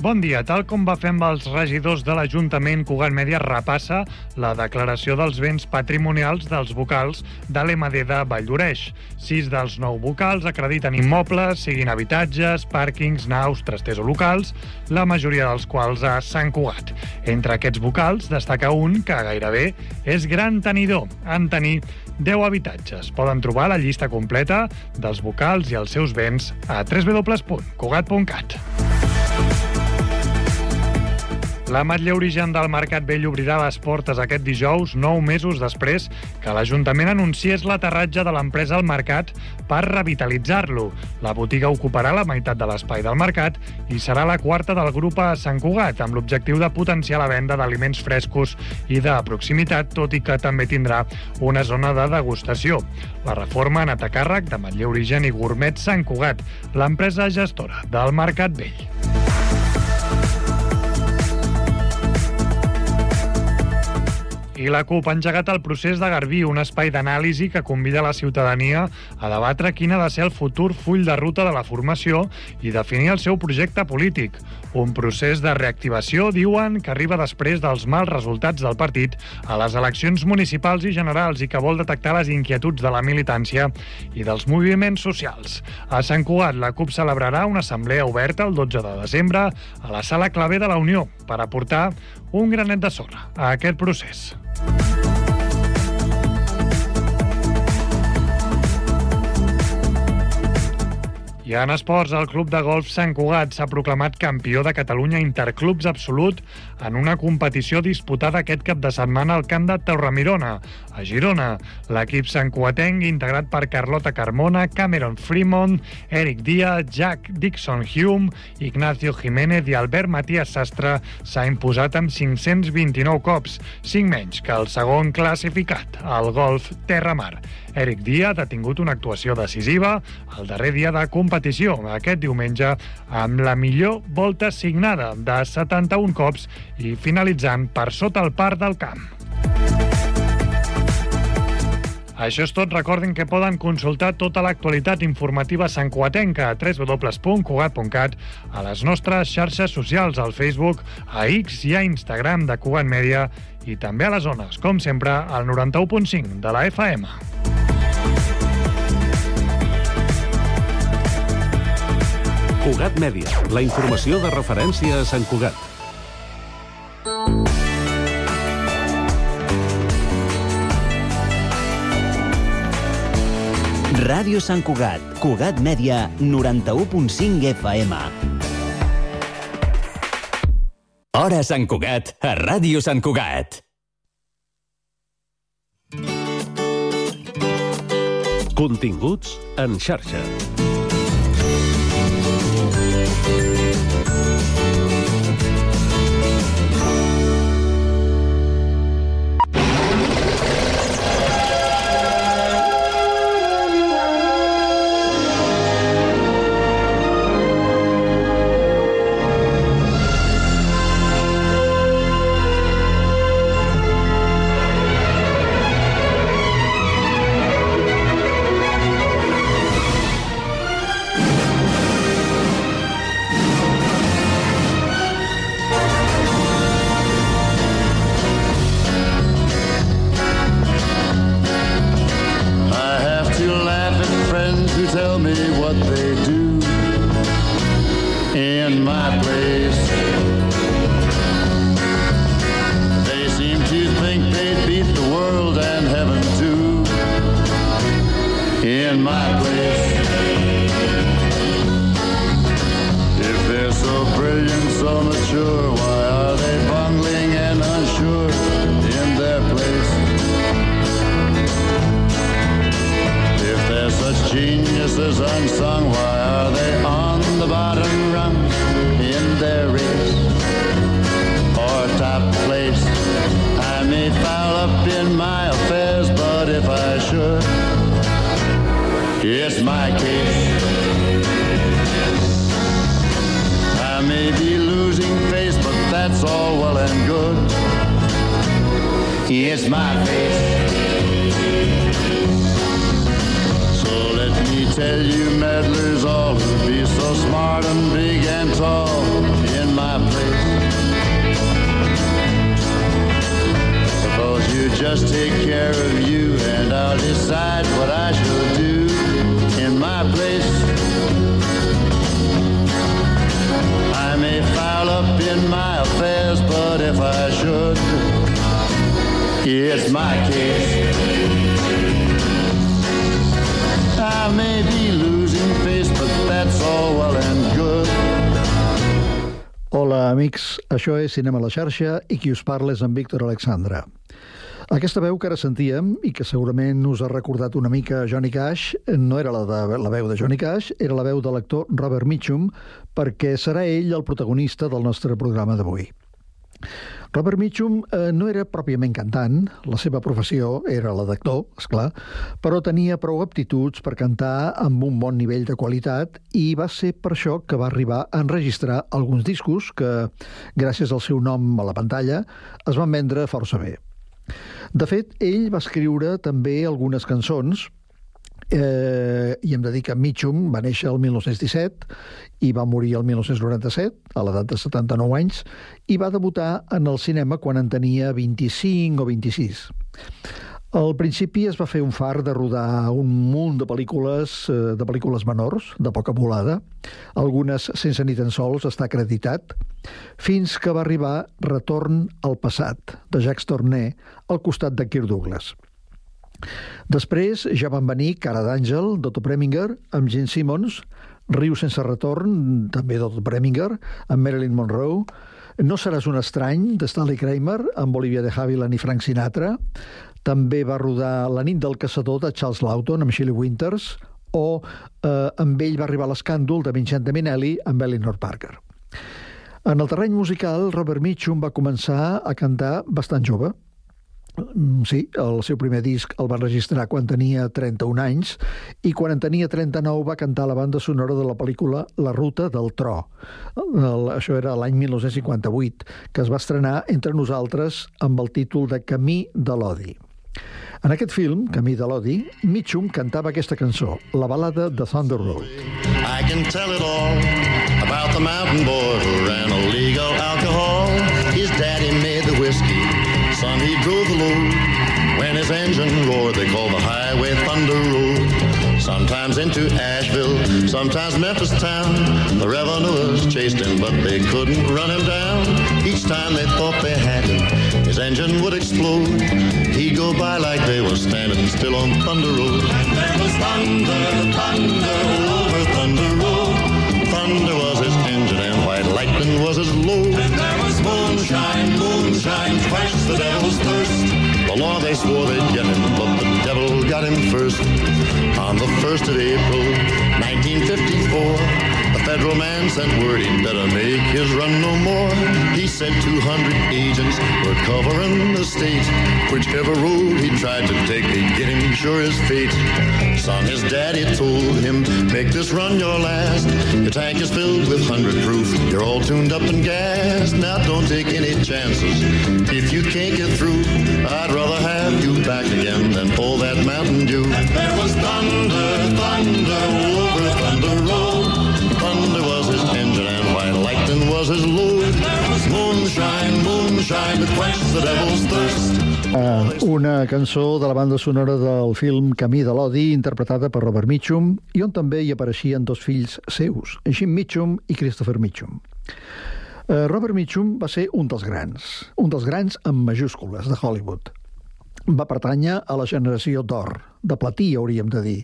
Bon dia. Tal com va fer amb els regidors de l'Ajuntament, Cugat Mèdia repassa la declaració dels béns patrimonials dels vocals de l'MD de Valldoreix. Sis dels nou vocals acrediten immobles, siguin habitatges, pàrquings, naus, trasters o locals, la majoria dels quals a Sant Cugat. Entre aquests vocals destaca un que gairebé és gran tenidor, en tenir 10 habitatges. Poden trobar la llista completa dels vocals i els seus béns a www.cugat.cat. L'Ametlla Origen del Mercat Vell obrirà les portes aquest dijous, nou mesos després que l'Ajuntament anunciés l'aterratge de l'empresa al mercat per revitalitzar-lo. La botiga ocuparà la meitat de l'espai del mercat i serà la quarta del grup a Sant Cugat, amb l'objectiu de potenciar la venda d'aliments frescos i de proximitat, tot i que també tindrà una zona de degustació. La reforma ha anat a càrrec de Matller Origen i Gourmet Sant Cugat, l'empresa gestora del Mercat Vell. I la CUP ha engegat el procés de Garbí, un espai d'anàlisi que convida la ciutadania a debatre quin ha de ser el futur full de ruta de la formació i definir el seu projecte polític. Un procés de reactivació, diuen, que arriba després dels mals resultats del partit a les eleccions municipals i generals i que vol detectar les inquietuds de la militància i dels moviments socials. A Sant Cugat, la CUP celebrarà una assemblea oberta el 12 de desembre a la Sala Clavé de la Unió per aportar un granet de sorra a aquest procés. I en esports, el Club de Golf Sant Cugat s'ha proclamat campió de Catalunya Interclubs Absolut en una competició disputada aquest cap de setmana al camp de Torremirona, a Girona. L'equip santcuatenc, integrat per Carlota Carmona, Cameron Fremont, Eric Díaz, Jack Dixon Hume, Ignacio Jiménez i Albert Matías Sastre, s'ha imposat amb 529 cops, 5 menys que el segon classificat, el golf Terramar. Eric Díaz ha tingut una actuació decisiva el darrer dia de competició, aquest diumenge, amb la millor volta signada de 71 cops i finalitzant per sota el par del camp. Això és tot. Recordin que poden consultar tota l'actualitat informativa santcuatenca a www.cugat.cat, a les nostres xarxes socials, al Facebook, a X i a Instagram de Cugat Mèdia i també a les zones, com sempre, al 91.5 de la FM. Cugat Mèdia, la informació de referència a Sant Cugat. Ràdio Sant Cugat, Cugat Mèdia, 91.5 FM. Hora Sant Cugat, a Ràdio Sant Cugat. Continguts en xarxa. Això és Cinema a la xarxa i qui us parla és en Víctor Alexandra. Aquesta veu que ara sentíem i que segurament us ha recordat una mica Johnny Cash no era la, de, la veu de Johnny Cash, era la veu de l'actor Robert Mitchum perquè serà ell el protagonista del nostre programa d'avui. Robert Mitchum eh, no era pròpiament cantant, la seva professió era la d'actor, és clar, però tenia prou aptituds per cantar amb un bon nivell de qualitat i va ser per això que va arribar a enregistrar alguns discos que, gràcies al seu nom a la pantalla, es van vendre força bé. De fet, ell va escriure també algunes cançons eh, i hem de dir que Mitchum va néixer el 1917 i va morir el 1997, a l'edat de 79 anys, i va debutar en el cinema quan en tenia 25 o 26. Al principi es va fer un far de rodar un munt de pel·lícules, eh, de pel·lícules menors, de poca volada, algunes sense ni tan sols estar acreditat, fins que va arribar Retorn al passat, de Jacques Tourneur, al costat de Kirk Douglas. Després ja van venir Cara d'Àngel, d'Otto Preminger, amb Gene Simmons, Riu sense retorn, també d'Otto Preminger, amb Marilyn Monroe, No seràs un estrany, de Stanley Kramer, amb Olivia de Havilland i Frank Sinatra, també va rodar La nit del caçador de Charles Lawton amb Shirley Winters o eh, amb ell va arribar l'escàndol de Vincente Minelli amb Eleanor Parker. En el terreny musical, Robert Mitchum va començar a cantar bastant jove. Mm, Sí, el seu primer disc el va registrar quan tenia 31 anys i quan en tenia 39 va cantar la banda sonora de la pel·lícula La ruta del tro. El, això era l'any 1958, que es va estrenar entre nosaltres amb el títol de Camí de l'odi. En aquest film, Camí de l'odi, Mitchum cantava aquesta cançó, la balada de Thunder Road. I can tell it all about the mountain boy who ran illegal alcohol. His daddy made the whiskey, he drove the load. When his engine roared, they called the highway Thunder Road. Sometimes into Asheville, sometimes Memphis town. The revenuers chased him, but they couldn't run him down. Each time they thought they had him, his engine would explode. He'd go by like they were standing still on Thunder Road. And there was thunder, thunder over Thunder Road. Thunder was his engine and white lightning was his load. Moonshine, moonshine, quench the devil's thirst. The law they swore they'd get him, but the devil got him first. On the 1st of April, 1954, federal man sent word he'd better make his run no more. He said 200 agents were covering the state. Whichever road he tried to take, they'd get him sure as fate. Son, his daddy told him, make this run your last. Your tank is filled with 100 proof. You're all tuned up and gassed. Now don't take any chances. If you can't get through, I'd rather have you back again than all that Mountain Dew. And there was thunder Uh, una cançó de la banda sonora del film Camí de l'Odi, interpretada per Robert Mitchum, i on també hi apareixien dos fills seus, Jim Mitchum i Christopher Mitchum. Uh, Robert Mitchum va ser un dels grans, un dels grans amb majúscules de Hollywood. Va pertànyer a la generació d'or, de platí hauríem de dir,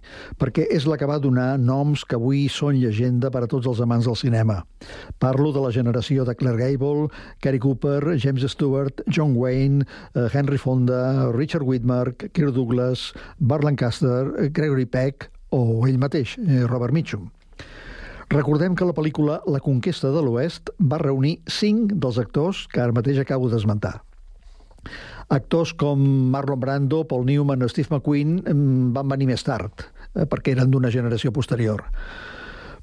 perquè és la que va donar noms que avui són llegenda per a tots els amants del cinema. Parlo de la generació de Claire Gable, Cary Cooper, James Stewart, John Wayne, eh, Henry Fonda, Richard Widmark, Kirk Douglas, Burt Lancaster, eh, Gregory Peck o ell mateix, eh, Robert Mitchum. Recordem que la pel·lícula La conquesta de l'Oest va reunir cinc dels actors que ara mateix acabo d'esmentar. Actors com Marlon Brando, Paul Newman o Steve McQueen van venir més tard, eh, perquè eren d'una generació posterior.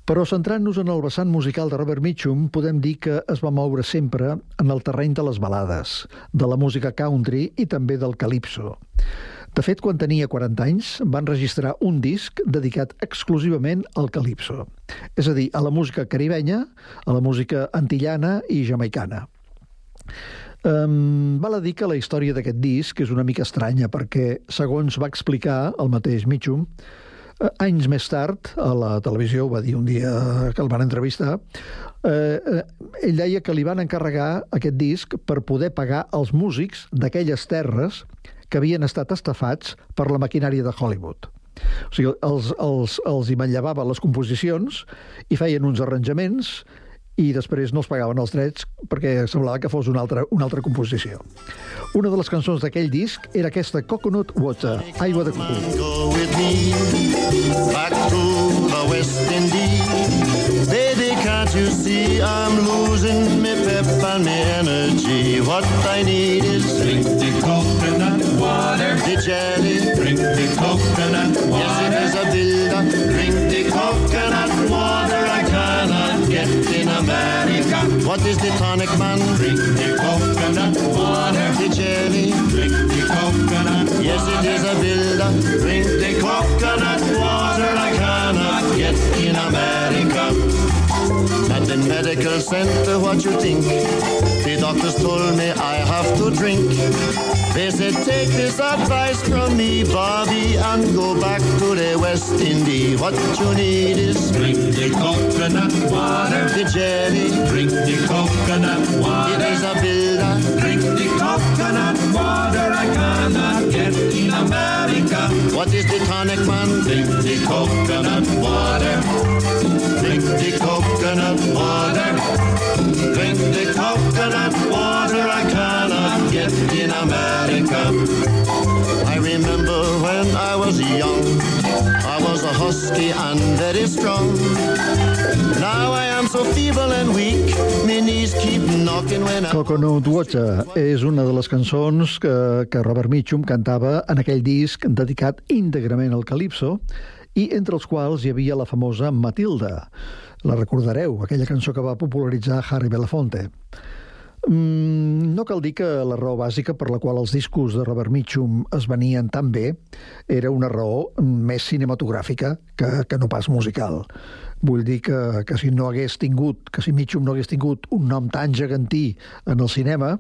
Però centrant-nos en el vessant musical de Robert Mitchum, podem dir que es va moure sempre en el terreny de les balades, de la música country i també del calipso. De fet, quan tenia 40 anys, van registrar un disc dedicat exclusivament al calipso, és a dir, a la música caribenya, a la música antillana i jamaicana. Um, val a dir que la història d'aquest disc és una mica estranya perquè, segons va explicar el mateix Mitchum, eh, anys més tard, a la televisió, va dir un dia que el van entrevistar, eh, eh, ell deia que li van encarregar aquest disc per poder pagar els músics d'aquelles terres que havien estat estafats per la maquinària de Hollywood. O sigui, els, els, els hi manllevava les composicions i feien uns arranjaments i després no els pagaven els drets perquè semblava que fos una altra, una altra composició. Una de les cançons d'aquell disc era aquesta Coconut Water, aigua de coco. Go with me back to the West Indies. Baby, can't you see I'm losing me pep and me energy? What I need is Drink the coconut water. the jelly. Drink the coconut Yes, it water. is America. What is the tonic, man? Drink the coconut water. The jelly. Drink the coconut water. Yes, it is a builder. Drink the coconut water I medical center, what you think? The doctors told me I have to drink. They said, take this advice from me, Bobby, and go back to the West Indies. What you need is Drink the coconut water. the jelly. Drink the coconut water. is a builder. Drink the coconut. I cannot get in America. What is the tonic, man? Drink the coconut water. Drink the coconut water. Drink the coconut water I cannot get in America. I remember when I was young, I was a husky and very strong. Now I am so feeble and weak, my knees keep knocking when I... Coconut Water és una de les cançons que, que Robert Mitchum cantava en aquell disc dedicat íntegrament al calipso i entre els quals hi havia la famosa Matilda. La recordareu, aquella cançó que va popularitzar Harry Belafonte. Mm, no cal dir que la raó bàsica per la qual els discos de Robert Mitchum es venien tan bé era una raó més cinematogràfica que, que no pas musical. Vull dir que, que si no hagués tingut, que si Mitchum no hagués tingut un nom tan gegantí en el cinema,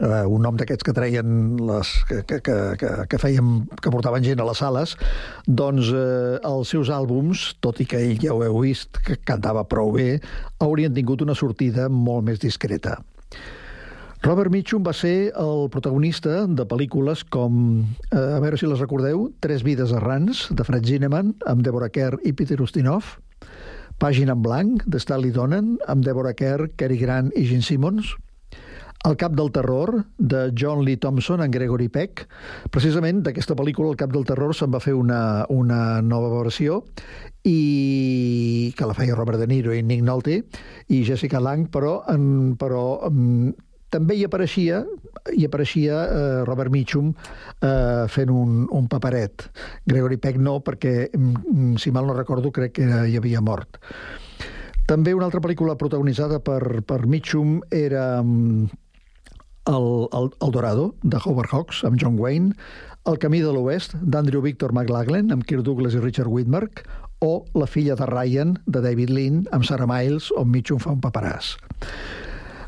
eh, un nom d'aquests que treien les, que, que, que, que, feien, que portaven gent a les sales, doncs eh, els seus àlbums, tot i que ell ja ho heu vist, que cantava prou bé, haurien tingut una sortida molt més discreta. Robert Mitchum va ser el protagonista de pel·lícules com, eh, a veure si les recordeu, Tres vides errants, de Fred Zinnemann, amb Deborah Kerr i Peter Ustinov, Pàgina en blanc, de Stanley Donen, amb Deborah Kerr, Cary Grant i Gene Simmons, el cap del terror, de John Lee Thompson en Gregory Peck. Precisament d'aquesta pel·lícula, El cap del terror, se'n va fer una, una nova versió i que la feia Robert De Niro i Nick Nolte i Jessica Lange, però, en, però en, també hi apareixia hi apareixia eh, Robert Mitchum eh, fent un, un paperet. Gregory Peck no, perquè, mm, si mal no recordo, crec que hi havia mort. També una altra pel·lícula protagonitzada per, per Mitchum era mm, el, el, el Dorado, de Howard Hawks, amb John Wayne, El camí de l'oest, d'Andrew Victor McLaglen, amb Kirk Douglas i Richard Widmark, o La filla de Ryan, de David Lean, amb Sarah Miles, on Mitchum fa un paperàs.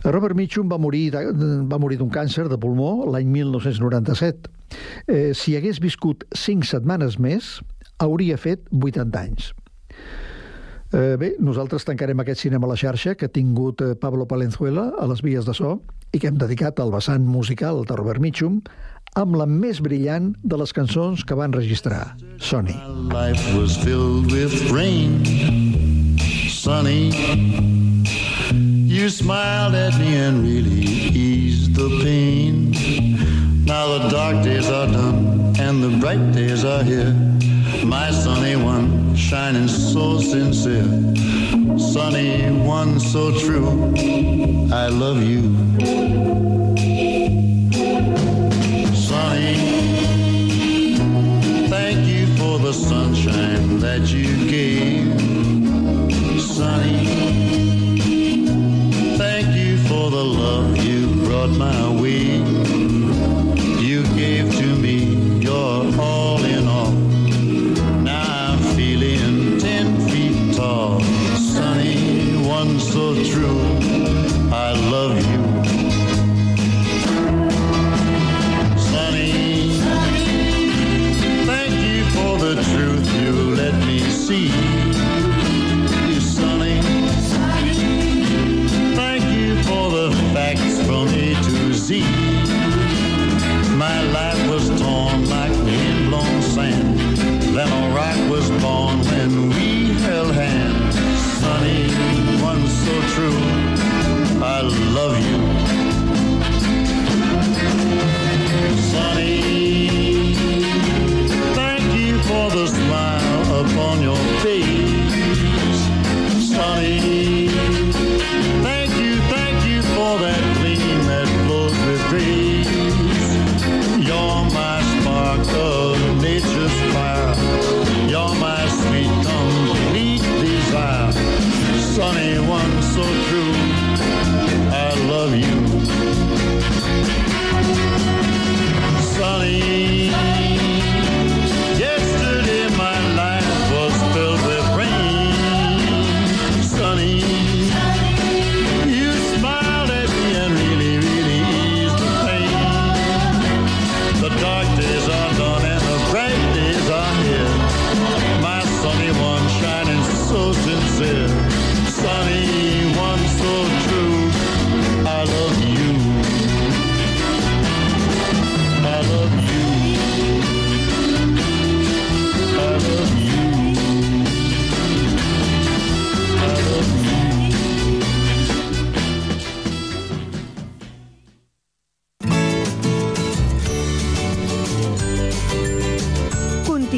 Robert Mitchum va morir va morir d'un càncer de pulmó l'any 1997. Eh, si hagués viscut 5 setmanes més, hauria fet 80 anys. Eh, bé, nosaltres tancarem aquest cinema a la xarxa que ha tingut eh, Pablo Palenzuela a les vies de so i que hem dedicat al vessant musical de Robert Mitchum amb la més brillant de les cançons que van registrar, Sony. Life was filled with rain, sunny. You smiled at me and really eased the pain. Now the dark days are done and the bright days are here. My sunny one, shining so sincere. Sunny one, so true. I love you. Sunny. Thank you for the sunshine that you gave, Sunny. The love you brought my way.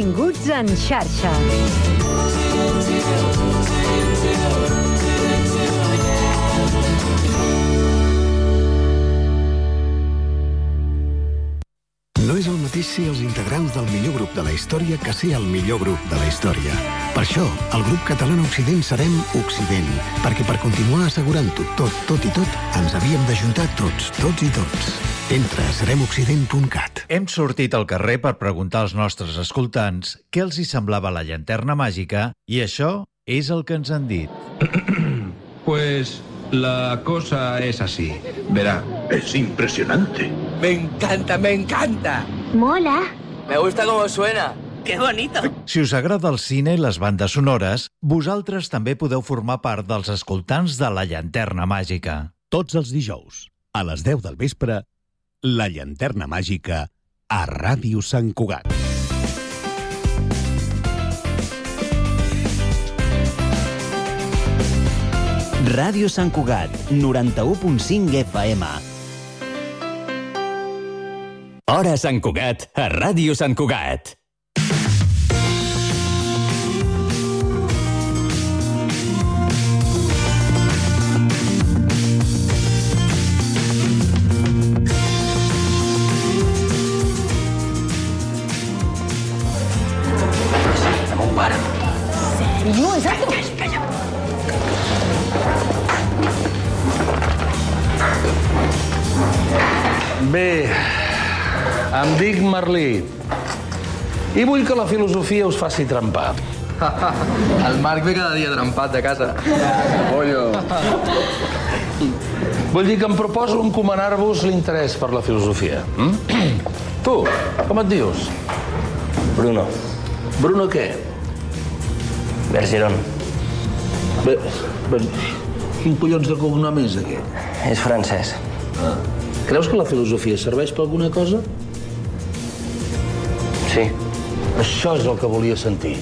Continguts en xarxa. Mateix ser els integrants del millor grup de la història que ser el millor grup de la història. Per això, el grup català Occident serem Occident, perquè per continuar assegurant-ho tot, tot i tot, ens havíem d'ajuntar tots, tots i tots. Entra a seremoccident.cat. Hem sortit al carrer per preguntar als nostres escoltants què els hi semblava la llanterna màgica i això és el que ens han dit. Pues la cosa es así. Verá. Es impresionante. Me encanta, me encanta. Mola. Me gusta cómo suena. ¡Qué bonito! Si us agrada el cine i les bandes sonores, vosaltres també podeu formar part dels escoltants de la llanterna màgica. Tots els dijous, a les 10 del vespre, La llanterna màgica a Ràdio Sant Cugat. Ràdio Sant Cugat, 91.5 FM. Hora Sant Cugat, a Ràdio Sant Cugat. Em dic Merlí. I vull que la filosofia us faci trempar. El Marc ve cada dia trempat de casa. Pollo. Vull dir que em proposo encomanar-vos l'interès per la filosofia. Mm? Tu, com et dius? Bruno. Bruno què? Bergeron. Bé, bé, quin collons de cognom és aquest? És francès. Ah. Creus que la filosofia serveix per alguna cosa? Sí. Això és el que volia sentir.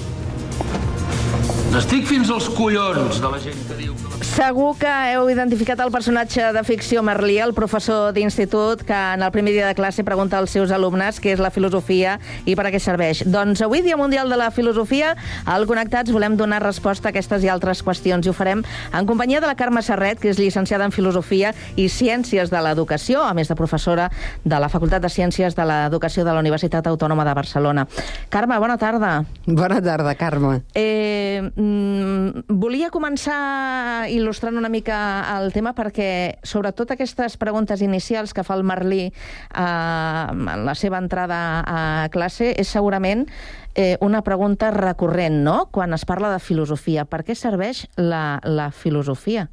N'estic fins als collons de la gent que diu que Segur que heu identificat el personatge de ficció Merlí, el professor d'institut que en el primer dia de classe pregunta als seus alumnes què és la filosofia i per a què serveix. Doncs avui, Dia Mundial de la Filosofia, al Connectats volem donar resposta a aquestes i altres qüestions i ho farem en companyia de la Carme Serret, que és llicenciada en Filosofia i Ciències de l'Educació, a més de professora de la Facultat de Ciències de l'Educació de la Universitat Autònoma de Barcelona. Carme, bona tarda. Bona tarda, Carme. Eh, mm, volia començar il·lustrant una mica el tema perquè, sobretot aquestes preguntes inicials que fa el Merlí eh, en la seva entrada a classe, és segurament eh, una pregunta recurrent, no?, quan es parla de filosofia. Per què serveix la, la filosofia?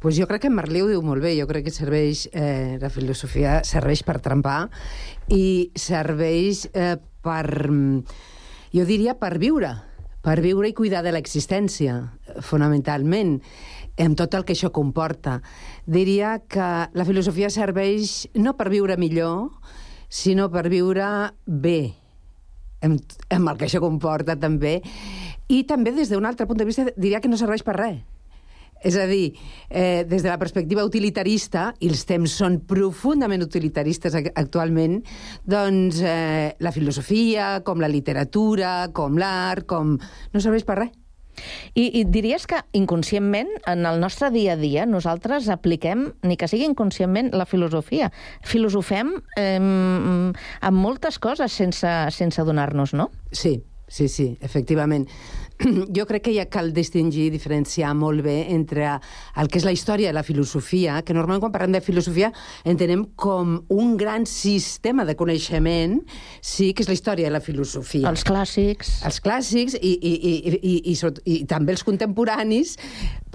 Pues jo crec que Merlí ho diu molt bé. Jo crec que serveix, eh, la filosofia serveix per trempar i serveix eh, per, jo diria, per viure per viure i cuidar de l'existència, fonamentalment, amb tot el que això comporta. Diria que la filosofia serveix no per viure millor, sinó per viure bé, amb, amb el que això comporta també, i també des d'un altre punt de vista diria que no serveix per res. És a dir, eh, des de la perspectiva utilitarista, i els temps són profundament utilitaristes ac- actualment, doncs eh, la filosofia, com la literatura, com l'art, com... no serveix per res. I, I diries que inconscientment, en el nostre dia a dia, nosaltres apliquem, ni que sigui inconscientment, la filosofia. Filosofem eh, amb moltes coses sense, sense adonar-nos, no? Sí, sí, sí, efectivament. Jo crec que ja cal distingir, diferenciar molt bé entre el que és la història i la filosofia, que normalment quan parlem de filosofia entenem com un gran sistema de coneixement, sí, que és la història de la filosofia. Els clàssics. Els clàssics i, i, i, i, i, i, i, i també els contemporanis,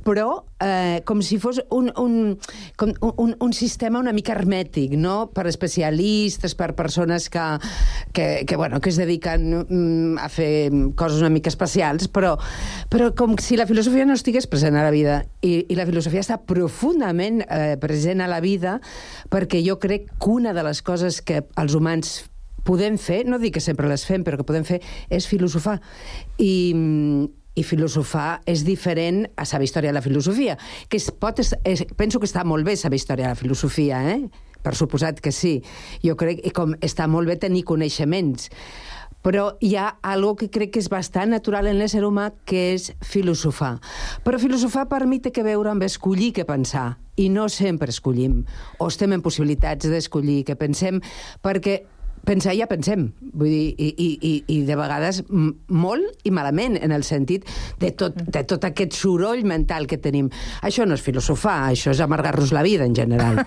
però eh, com si fos un, un, com un, un sistema una mica hermètic, no? per especialistes, per persones que, que, que, bueno, que es dediquen mm, a fer coses una mica especials, però, però com si la filosofia no estigués present a la vida. I, i la filosofia està profundament eh, present a la vida perquè jo crec que una de les coses que els humans podem fer, no dic que sempre les fem, però que podem fer, és filosofar. I, i filosofar és diferent a saber història de la filosofia, que es pot, es, penso que està molt bé saber història de la filosofia, eh? per suposat que sí. Jo crec que com està molt bé tenir coneixements, però hi ha algo que crec que és bastant natural en l'ésser humà, que és filosofar. Però filosofar per mi té que veure amb escollir què pensar, i no sempre escollim, o estem en possibilitats d'escollir què pensem, perquè pensar ja pensem, vull dir, i, i, i, i de vegades molt i malament, en el sentit de tot, de tot aquest soroll mental que tenim. Això no és filosofar, això és amargar-nos la vida, en general.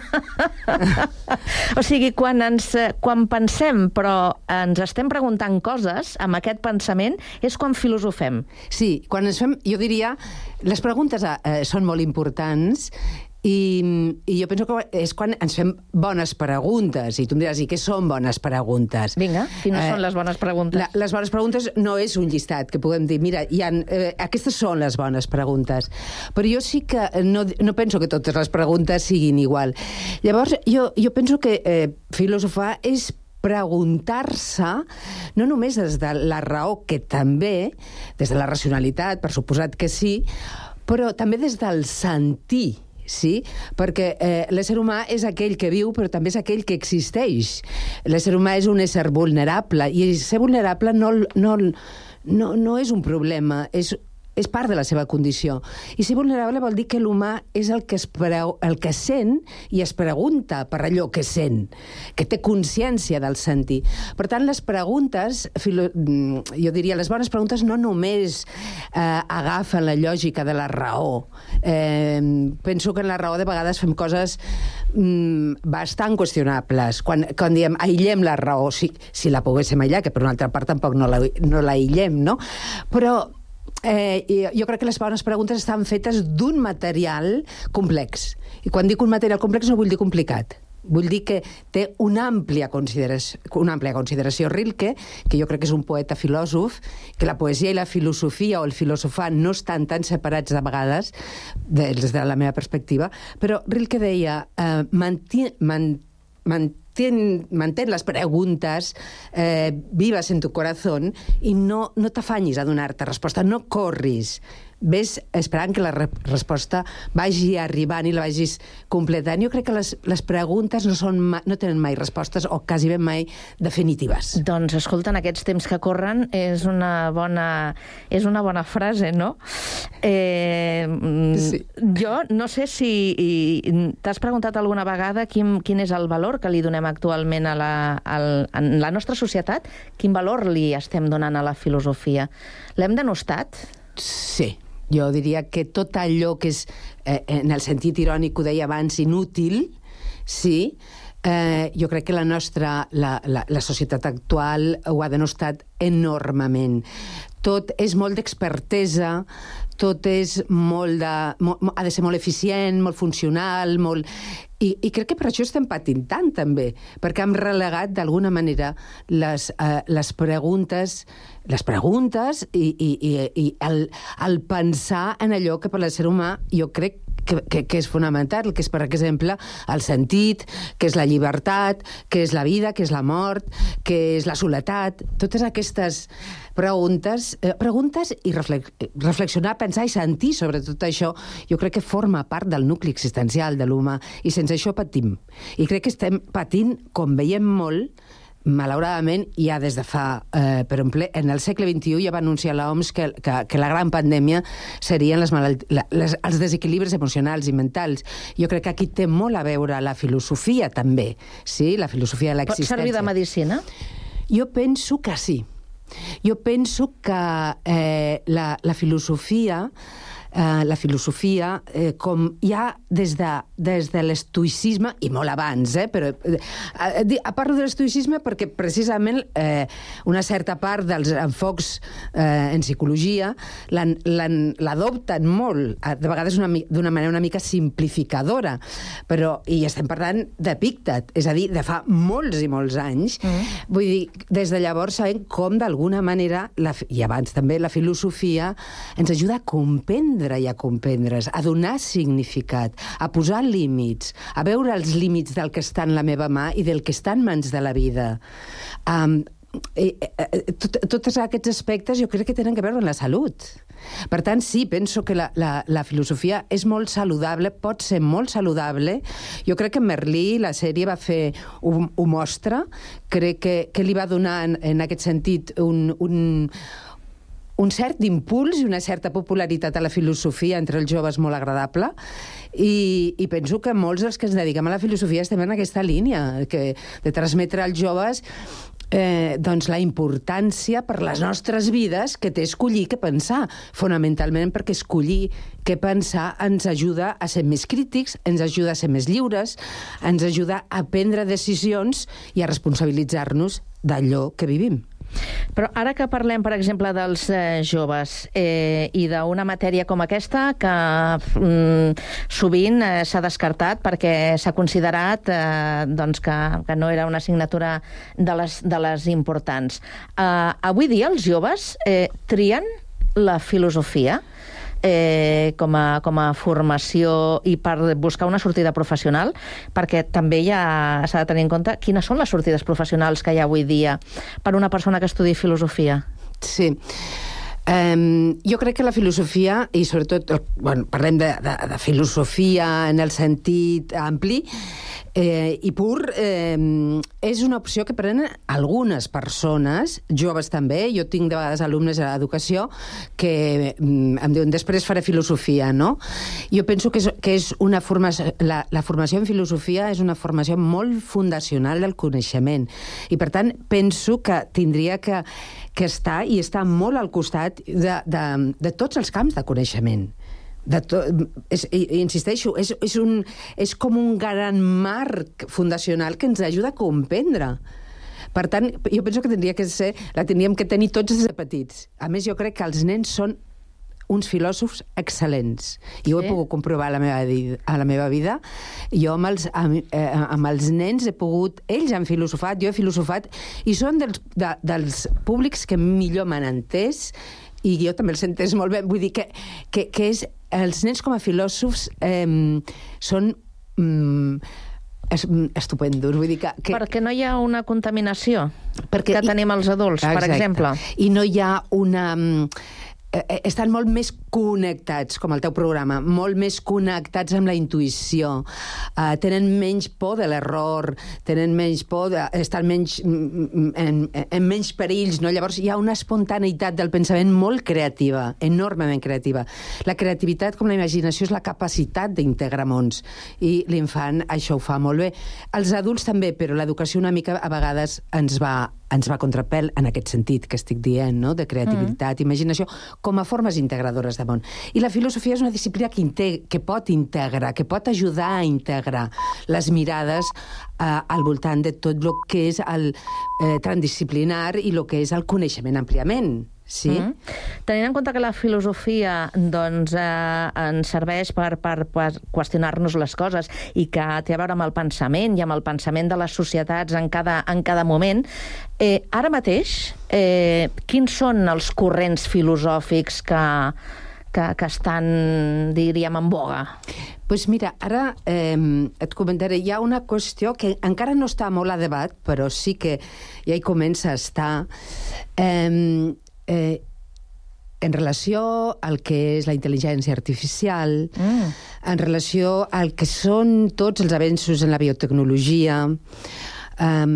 o sigui, quan, ens, quan pensem, però ens estem preguntant coses, amb aquest pensament, és quan filosofem. Sí, quan ens fem, jo diria, les preguntes eh, són molt importants i, I jo penso que és quan ens fem bones preguntes. I tu em diràs, i què són bones preguntes? Vinga, quines eh, són les bones preguntes? La, les bones preguntes no és un llistat que puguem dir, mira, hi ha, eh, aquestes són les bones preguntes. Però jo sí que no, no penso que totes les preguntes siguin igual. Llavors, jo, jo penso que eh, filosofar és preguntar-se, no només des de la raó, que també, des de la racionalitat, per suposat que sí, però també des del sentir sí? Perquè eh, l'ésser humà és aquell que viu, però també és aquell que existeix. L'ésser humà és un ésser vulnerable, i ser vulnerable no, no, no, no és un problema, és és part de la seva condició. I ser vulnerable vol dir que l'humà és el que, es preu, el que sent i es pregunta per allò que sent, que té consciència del sentir. Per tant, les preguntes, filo, mm, jo diria, les bones preguntes no només eh, agafen la lògica de la raó. Eh, penso que en la raó de vegades fem coses mm, bastant qüestionables. Quan, quan diem aïllem la raó, si, si la poguéssim aïllar, que per una altra part tampoc no la, no no? Però eh, jo crec que les bones preguntes estan fetes d'un material complex. I quan dic un material complex no vull dir complicat. Vull dir que té una àmplia consideració, una àmplia consideració. Rilke, que jo crec que és un poeta filòsof, que la poesia i la filosofia o el filosofar no estan tan separats de vegades, des de la meva perspectiva, però Rilke deia eh, manti, man, man, mantén, mantén les preguntes eh, vives en tu corazón i no, no t'afanyis a donar-te resposta, no corris ves esperant que la re resposta vagi arribant i la vagis completant. Jo crec que les, les preguntes no, són no tenen mai respostes o quasi ben mai definitives. Doncs, escolta, en aquests temps que corren és una bona, és una bona frase, no? Eh, sí. Jo no sé si t'has preguntat alguna vegada quin, quin és el valor que li donem actualment a la, al, en la nostra societat, quin valor li estem donant a la filosofia. L'hem denostat? Sí, jo diria que tot allò que és, eh, en el sentit irònic ho deia abans, inútil, sí, eh, jo crec que la nostra, la, la, la societat actual ho ha denostat enormement. Tot és molt d'expertesa, tot és molt de... Molt, ha de ser molt eficient, molt funcional, molt... I, I crec que per això estem patint tant, també, perquè hem relegat, d'alguna manera, les, eh, les preguntes les preguntes i, i, i, i el, el pensar en allò que per l'ésser humà jo crec que, que, que és fonamental, que és, per exemple, el sentit, que és la llibertat, que és la vida, que és la mort, que és la soledat, totes aquestes preguntes, eh, preguntes i reflex, reflexionar, pensar i sentir sobre tot això, jo crec que forma part del nucli existencial de l'humà, i sense això patim. I crec que estem patint, com veiem molt, malauradament, ja des de fa... Eh, per exemple, en el segle XXI ja va anunciar l'OMS que, que, que la gran pandèmia serien les malalt... les, els desequilibris emocionals i mentals. Jo crec que aquí té molt a veure la filosofia, també, sí? la filosofia de l'existència. Pot servir de medicina? Jo penso que sí. Jo penso que eh, la, la filosofia eh, la filosofia, eh, com ja des de, des de l'estoïcisme, i molt abans, eh, però eh, eh, parlo de l'estoïcisme perquè precisament eh, una certa part dels enfocs eh, en psicologia l'adopten molt, eh, de vegades d'una manera una mica simplificadora, però, i estem parlant d'Epíctet, és a dir, de fa molts i molts anys. Mm. Vull dir, des de llavors sabem com d'alguna manera, la, i abans també, la filosofia ens ajuda a comprendre i a comprendre's, a donar significat, a posar límits, a veure els límits del que està en la meva mà i del que està en mans de la vida. Um, eh, eh, tot, tots aquests aspectes jo crec que tenen que veure amb la salut. Per tant, sí, penso que la, la, la filosofia és molt saludable, pot ser molt saludable. Jo crec que Merlí, la sèrie, va fer, ho, ho mostra, crec que, que li va donar en, en aquest sentit un, un, un cert impuls i una certa popularitat a la filosofia entre els joves molt agradable i, i penso que molts dels que ens dediquem a la filosofia estem en aquesta línia, que, de transmetre als joves eh, doncs la importància per les nostres vides que té escollir què pensar, fonamentalment perquè escollir què pensar ens ajuda a ser més crítics, ens ajuda a ser més lliures, ens ajuda a prendre decisions i a responsabilitzar-nos d'allò que vivim. Però ara que parlem, per exemple, dels eh, joves eh, i d'una matèria com aquesta que mm, sovint eh, s'ha descartat perquè s'ha considerat eh, doncs que, que no era una assignatura de les, de les importants. Eh, avui dia els joves eh, trien la filosofia eh, com, a, com a formació i per buscar una sortida professional, perquè també ja s'ha de tenir en compte quines són les sortides professionals que hi ha avui dia per una persona que estudi filosofia. Sí. Um, jo crec que la filosofia, i sobretot, bueno, parlem de, de, de filosofia en el sentit ampli, eh, i pur, eh, és una opció que prenen algunes persones, joves també, jo tinc de vegades alumnes a l'educació que mm, em diuen després faré filosofia, no? Jo penso que és, que és una formació, la, la formació en filosofia és una formació molt fundacional del coneixement, i per tant penso que tindria que, que estar i estar molt al costat de, de, de tots els camps de coneixement. De to, és, insisteixo, és, és, un, és com un gran marc fundacional que ens ajuda a comprendre. Per tant, jo penso que tindria que ser, la tindríem que tenir tots des de petits. A més, jo crec que els nens són uns filòsofs excel·lents. I ho he Sí? pogut comprovar a la meva, a la meva vida. Jo amb els, amb, eh, amb els nens he pogut... Ells han filosofat, jo he filosofat, i són dels, de, dels públics que millor m'han entès i jo també els entès molt bé. Vull dir que, que, que és, els nens com a filòsofs eh, són... Mm, es, estupendos, vull dir que... que Perquè no hi ha una contaminació perquè que tenim els adults, per Exacte. exemple. I no hi ha una... mm, eh, eh, estan molt més connectats, com el teu programa, molt més connectats amb la intuïció, uh, tenen menys por de l'error, tenen menys por, de, estan menys, mm, mm, en, en menys perills, no? Llavors hi ha una espontaneïtat del pensament molt creativa, enormement creativa. La creativitat, com la imaginació, és la capacitat d'integrar mons, i l'infant això ho fa molt bé. Els adults també, però l'educació una mica a vegades ens va ens va contrapel en aquest sentit que estic dient, no? de creativitat, mm. imaginació, com a formes integradores de món. I la filosofia és una disciplina que, integ que pot integrar, que pot ajudar a integrar les mirades eh, al voltant de tot el que és el eh, transdisciplinar i el que és el coneixement àmpliament. Sí? Mm. Tenint en compte que la filosofia doncs, eh, ens serveix per, per, per qüestionar-nos les coses i que té a veure amb el pensament i amb el pensament de les societats en cada, en cada moment, eh, ara mateix, eh, quins són els corrents filosòfics que, que, que estan, diríem, en boga? pues mira, ara eh, et comentaré, hi ha una qüestió que encara no està molt a debat, però sí que ja hi comença a estar. Eh, eh, en relació al que és la intel·ligència artificial, mm. en relació al que són tots els avenços en la biotecnologia, um,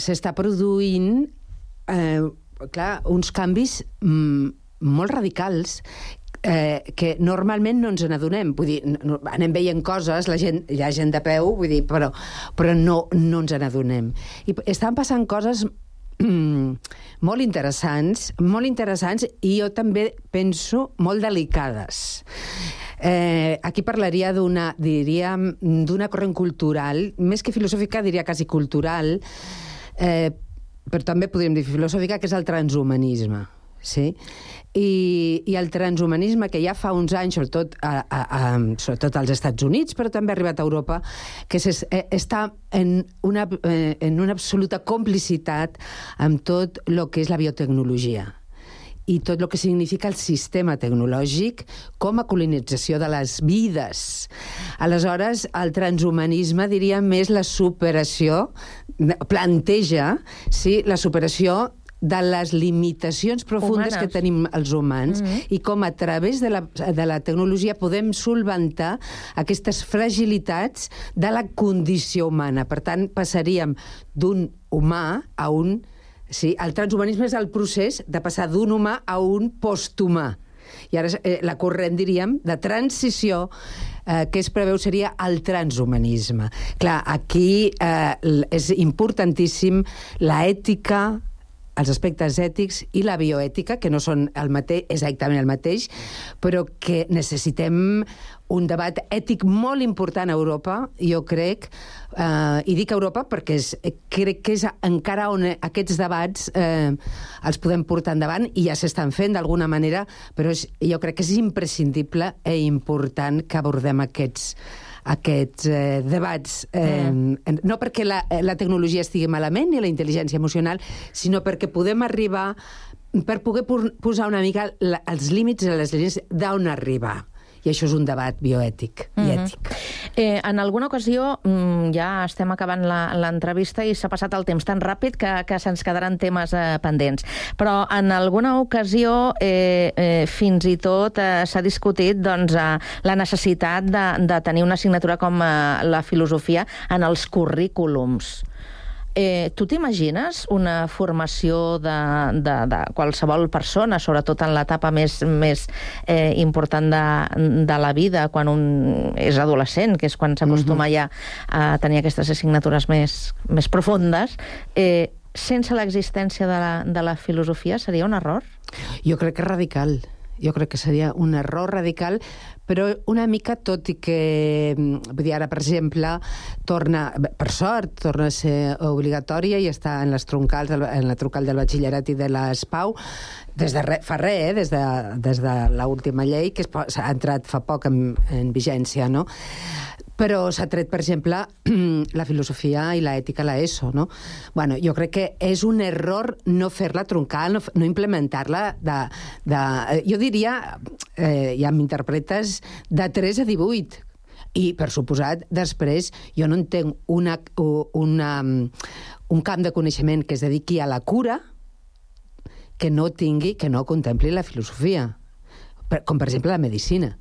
s'està produint eh, clar, uns canvis mm, molt radicals eh, que normalment no ens n'adonem. Vull dir, no, anem veient coses, la gent, hi ha gent de peu, vull dir, però, però no, no ens n'adonem. I estan passant coses mm, molt interessants, molt interessants i jo també penso molt delicades. Eh, aquí parlaria d'una, diríem, d'una corrent cultural, més que filosòfica, diria quasi cultural, eh, però també podríem dir filosòfica, que és el transhumanisme. Sí? I, I el transhumanisme, que ja fa uns anys, sobretot, a, a, a, sobretot als Estats Units, però també ha arribat a Europa, que es, eh, està en una, eh, en una absoluta complicitat amb tot el que és la biotecnologia i tot el que significa el sistema tecnològic com a colonització de les vides. Aleshores, el transhumanisme diria més la superació, planteja sí, la superació de les limitacions profundes Humanes. que tenim els humans Mhm. i com a través de la, de la tecnologia podem solventar aquestes fragilitats de la condició humana. Per tant, passaríem d'un humà a un... Sí, el transhumanisme és el procés de passar d'un humà a un posthumà. I ara eh, la corrent, diríem, de transició eh, que es preveu seria el transhumanisme. Clar, aquí eh, és importantíssim la ètica, els aspectes ètics i la bioètica, que no són el mateix, exactament el mateix, però que necessitem un debat ètic molt important a Europa, jo crec, eh, i dic Europa perquè és, crec que és encara on aquests debats eh, els podem portar endavant i ja s'estan fent d'alguna manera, però és, jo crec que és imprescindible i important que abordem aquests aquests eh, debats, eh, mm. no perquè la, eh, la tecnologia estigui malament ni la intel·ligència emocional, sinó perquè podem arribar, per poder posar una mica la, els límits i les línies d'on arribar. I això és un debat bioètic i Mhm. ètic. Eh, en alguna ocasió, mm, ja estem acabant la- l'entrevista i s'ha passat el temps tan ràpid que, que se'ns quedaran temes eh, pendents. Però en alguna ocasió, eh, eh, fins i tot, eh, s'ha discutit doncs, eh, la necessitat de, de tenir una assignatura com eh, la filosofia en els currículums. Eh, tu t'imagines una formació de, de, de qualsevol persona, sobretot en l'etapa més, més eh, important de, de la vida, quan un és adolescent, que és quan s'acostuma ja a tenir aquestes assignatures més, més profundes, eh, sense l'existència de, la, de la filosofia seria un error? Jo crec que radical. Jo crec que seria un error radical, però una mica tot i que, mm, vull dir, ara, per exemple, torna, per sort, torna a ser obligatòria i està en les troncals, en la troncal del batxillerat i de l'ESPAU, des de re, fa res, eh? des de, des de l'última llei, que s'ha entrat fa poc en, en vigència, no? Però s'ha tret, per exemple, la filosofia i l'ètica a l'ESO, no? Bueno, jo crec que és un error no fer-la troncal, no, no implementar-la de, de... eh, Jo diria, eh, ja m'interpretes, de 3 a 18. I, per suposat, després jo no entenc una, una, un camp de coneixement que es dediqui a la cura que no tingui, que no contempli la filosofia, com per exemple la medicina.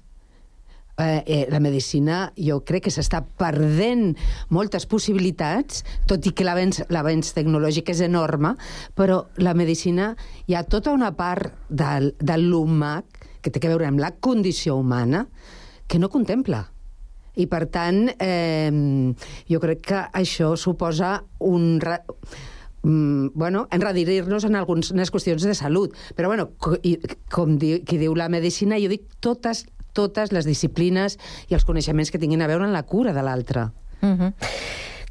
Eh, eh, la medicina jo crec que s'està perdent moltes possibilitats, tot i que l'avenç tecnològic és enorme, però la medicina hi ha tota una part del, de l'humà que té a veure amb la condició humana que no contempla. I, per tant, eh, jo crec que això suposa un... Mm, bueno, enredirir-nos en algunes qüestions de salut. Però, bueno, com di qui diu la medicina, jo dic totes, totes les disciplines i els coneixements que tinguin a veure en la cura de l'altre. Uh -huh.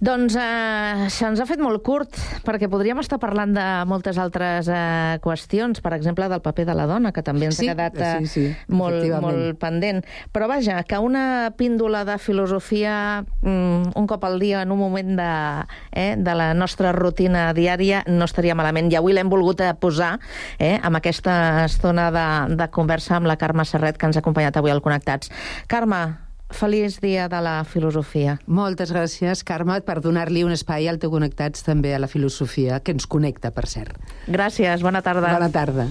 Doncs eh, se'ns ha fet molt curt, perquè podríem estar parlant de moltes altres eh, qüestions, per exemple, del paper de la dona, que també ens Sí, ha quedat eh, sí, sí, molt, molt pendent. Però vaja, que una píndola de filosofia mm, un cop al dia en un moment de, eh, de la nostra rutina diària no estaria malament. I avui l'hem volgut eh, posar eh, amb aquesta estona de, de conversa amb la Carme Serret, que ens ha acompanyat avui al Connectats. Carme, feliç dia de la filosofia. Moltes gràcies, Carme, per donar-li un espai al teu Connectats també a la filosofia, que ens connecta, per cert. Gràcies, bona tarda. Bona tarda.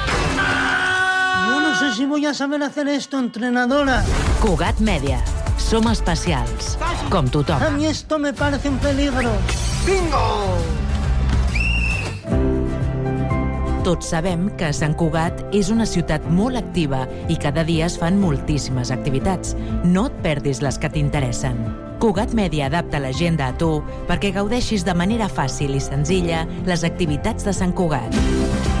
Si voy a saber hacer esto, entrenadora. Cugat Mèdia. Som especials, com tothom. A mí esto me parece un peligro. ¡Bingo! Tots sabem que Sant Cugat és una ciutat molt activa i cada dia es fan moltíssimes activitats. No et perdis les que t'interessen. Cugat Mèdia adapta l'agenda a tu perquè gaudeixis de manera fàcil i senzilla les activitats de Sant Cugat.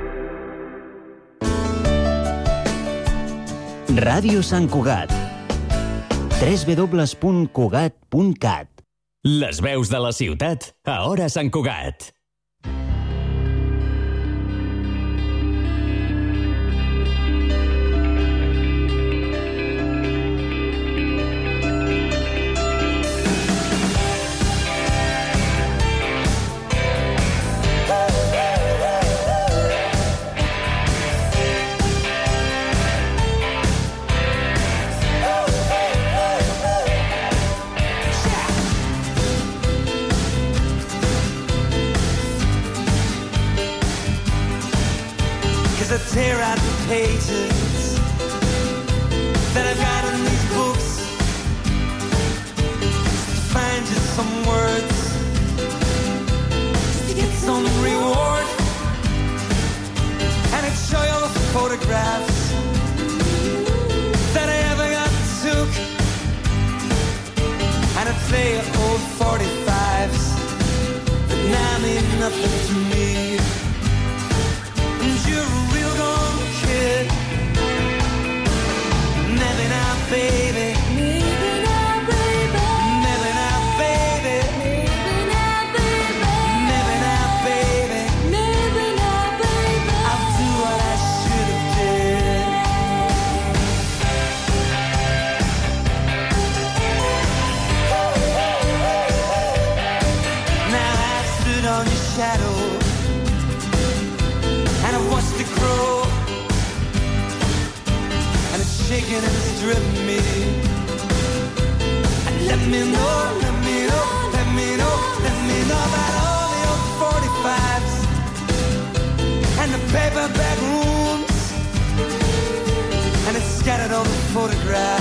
Ràdio Sant Cugat. www.cugat.cat Les veus de la ciutat a Hora Sant Cugat. Tear out the pages that I've got in these books to find just some words to get some reward. And I'd show you all the photographs that I ever got took. And I'd play old 45s that now mean nothing to me kid. Never now, baby. Driven me. Let me know, let me know, let me know, let me know about all the old 45s and the paperback rooms. And it's scattered all the photographs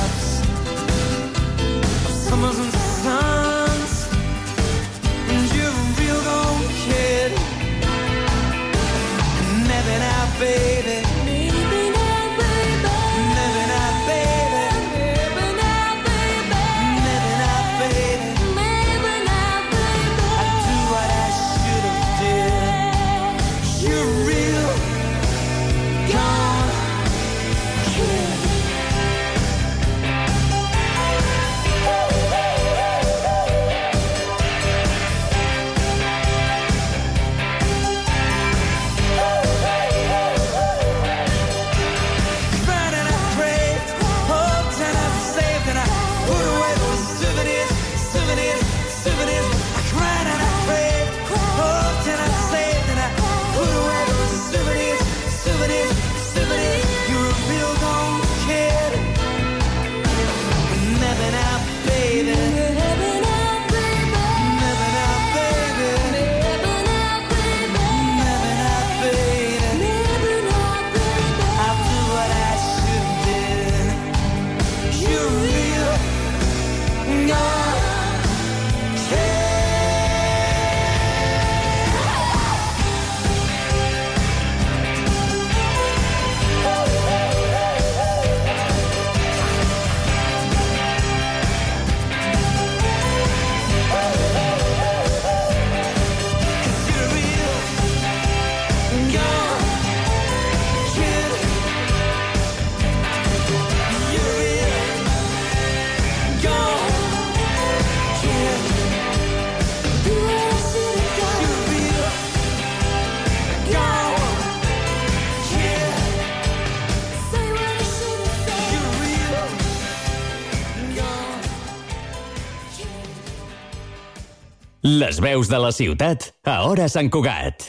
Les veus de la ciutat a Hora Sant Cugat.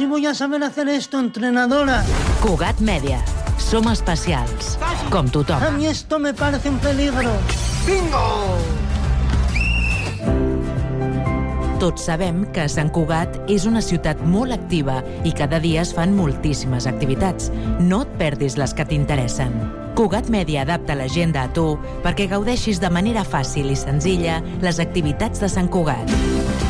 si voy a saber hacer esto, entrenadora. Cugat Media. Som especials, com tothom. A mi esto me parece un peligro. Bingo! Tots sabem que Sant Cugat és una ciutat molt activa i cada dia es fan moltíssimes activitats. No et perdis les que t'interessen. Cugat Media adapta l'agenda a tu perquè gaudeixis de manera fàcil i senzilla les activitats de Sant Cugat.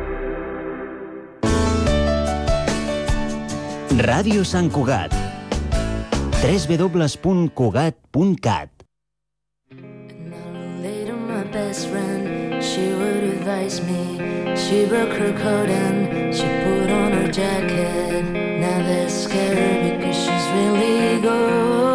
Ràdio Sant Cugat. www.cugat.cat Later, my best friend, she would advise me. She broke her coat and she put on her jacket. Now they're scared because she's really gone.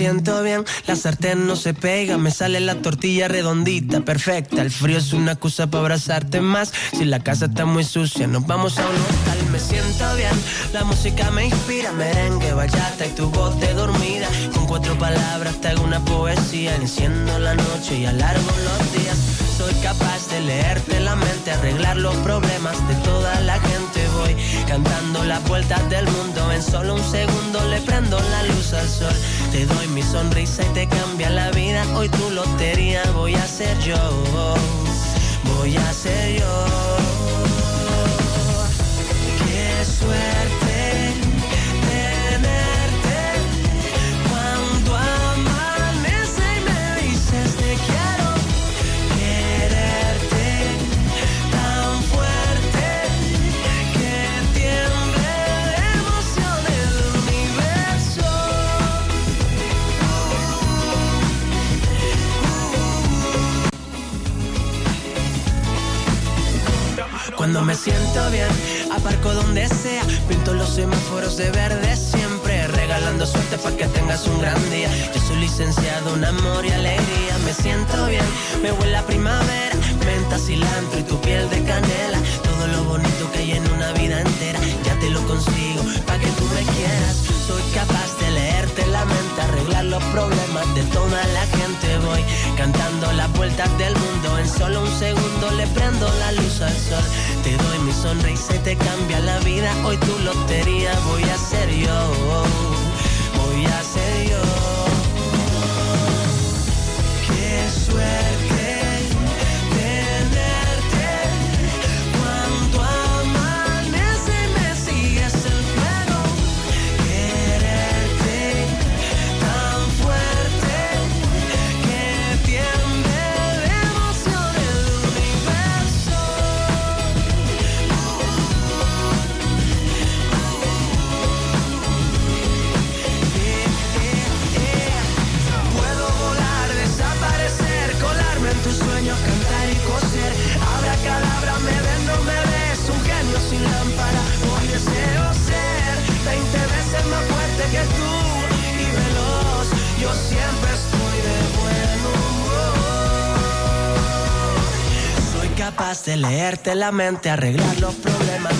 Siento bien, la sartén no se pega, me sale la tortilla redondita, perfecta. El frío es una excusa para abrazarte más. Si la casa está muy sucia, nos vamos a un hotel. Me siento bien, la música me inspira, merengue, bachata y tu voz de dormida. Con cuatro palabras te hago una poesía, enciendo la noche y alargo los días. Soy capaz de leerte la mente, arreglar los problemas de toda la gente. Voy cantando las vueltas del mundo. En solo un segundo le prendo la luz al sol. Te doy mi sonrisa y te cambia la vida. Hoy tu lotería voy a ser yo. Voy a ser yo. Cuando me siento bien, aparco donde sea, pinto los semáforos de verde siempre, regalando suerte para que tengas un gran día. Yo soy licenciado en amor y alegría, me siento bien, me huele a primavera, menta, cilantro y tu piel de canela, todo lo bonito que hay en una vida entera, ya te lo consigo, para que tú me quieras. Soy capaz de arreglar los problemas de toda la gente. Voy cantando las vueltas del mundo, en solo un segundo le prendo la luz al sol. Te doy mi sonrisa y te cambia la vida. Hoy tu lotería voy a ser yo. Voy a ser capaz de leerte la mente, arreglar los problemas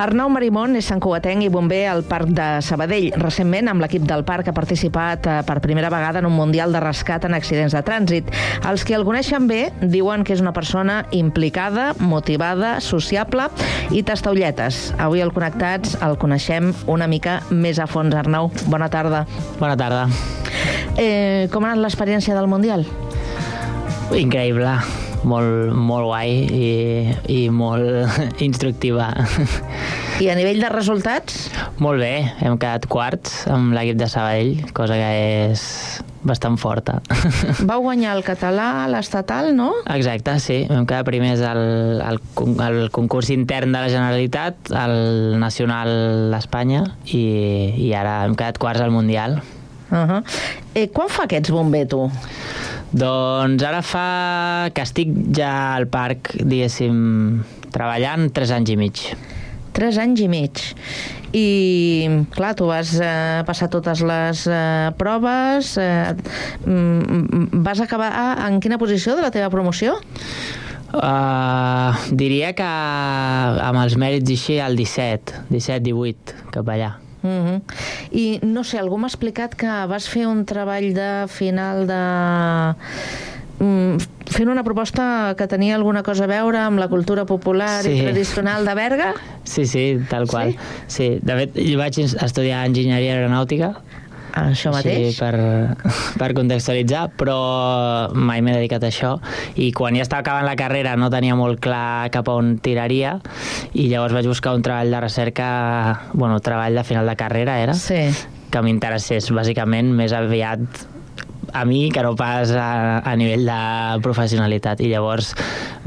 Arnau Marimón és santcugatenc i bomber al Parc de Sabadell. Recentment, amb l'equip del parc, ha participat eh, per primera vegada en un Mundial de Rescat en accidents de trànsit. Els que el coneixen bé diuen que és una persona implicada, motivada, sociable i tastaulletes. Avui al Connectats el coneixem una mica més a fons. Arnau, bona tarda. Bona tarda. Eh, com ha anat l'experiència del Mundial? Increïble, molt, molt guai i, i molt instructiva. I a nivell de resultats? Molt bé, hem quedat quarts amb l'equip de Sabadell, cosa que és bastant forta. Vau guanyar el català, l'estatal, no? Exacte, sí. Vam quedar primers al, al, al concurs intern de la Generalitat, al nacional d'Espanya, i, i ara hem quedat quarts al Mundial. Uh -huh. eh, quan fa que ets bomber, tu? Doncs ara fa que estic ja al parc, diguéssim, treballant tres anys i mig. Tres anys i mig. I, clar, tu vas eh, passar totes les eh, proves, eh, mm, vas acabar ah, en quina posició de la teva promoció? Uh, diria que amb els mèrits i així el 17, 17-18, cap allà. Uh -huh. I, no sé, algú m'ha explicat que vas fer un treball de final de... mm, fent una proposta que tenia alguna cosa a veure amb la cultura popular Sí. i tradicional de Berga? Sí, sí, tal qual. Sí? De fet, jo vaig estudiar enginyeria aeronàutica. Això mateix? Sí, per, per contextualitzar, però mai m'he dedicat a això. I quan ja estava acabant la carrera no tenia molt clar cap a on tiraria i llavors vaig buscar un treball de recerca, bueno, treball de final de carrera era, sí. que m'interessés bàsicament més aviat a mi que no pas a, a nivell de professionalitat i llavors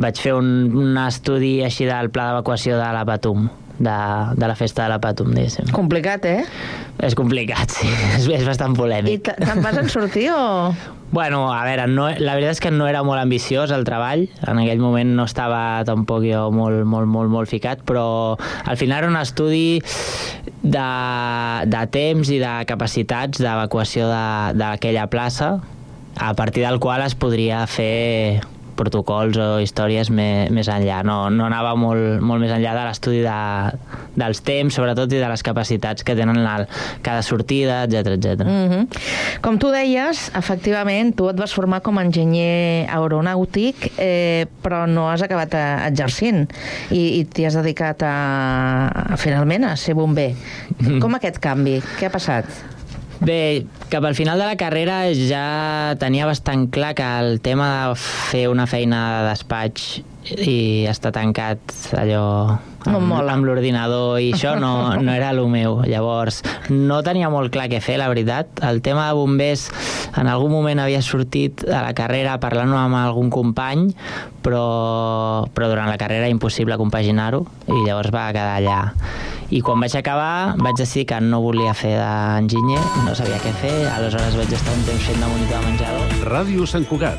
vaig fer un, un estudi així del pla d'evacuació de la Patum de, de la festa de la Patum, diguéssim. Complicat, eh? És complicat, sí, és, és bastant I polèmic. te- te'n vas en sortir o...? Bueno, a veure, no, la veritat és que no era molt ambiciós el treball, en aquell moment no estava tampoc jo molt, molt, molt, molt ficat, però al final era un estudi de, de temps i de capacitats d'evacuació de- d'aquella plaça, a partir del qual es podria fer protocols o històries me, més enllà. No, no anava molt, molt més enllà de l'estudi de, dels temps, sobretot, i de les capacitats que tenen el, cada sortida, etc etc. Mm -hmm. Com tu deies, efectivament, tu et vas formar com a enginyer aeronàutic, eh, però no has acabat eh, exercint i, i t'hi has dedicat a, a, finalment a ser bomber. Com aquest canvi? Què ha passat? Bé, cap al final de la carrera ja tenia bastant clar que el tema de fer una feina de despatx i estar tancat allò No amb, mola. amb l'ordinador i això no, no era el meu. Llavors, no tenia molt clar què fer, la veritat. El tema de bombers en algun moment havia sortit a la carrera parlant amb algun company, però, però durant la carrera impossible compaginar-ho i llavors va quedar allà. I quan vaig acabar vaig decidir que no volia fer d'enginyer, no sabia què fer, aleshores vaig estar un temps fent de monitor de menjador. Ràdio Sant Cugat,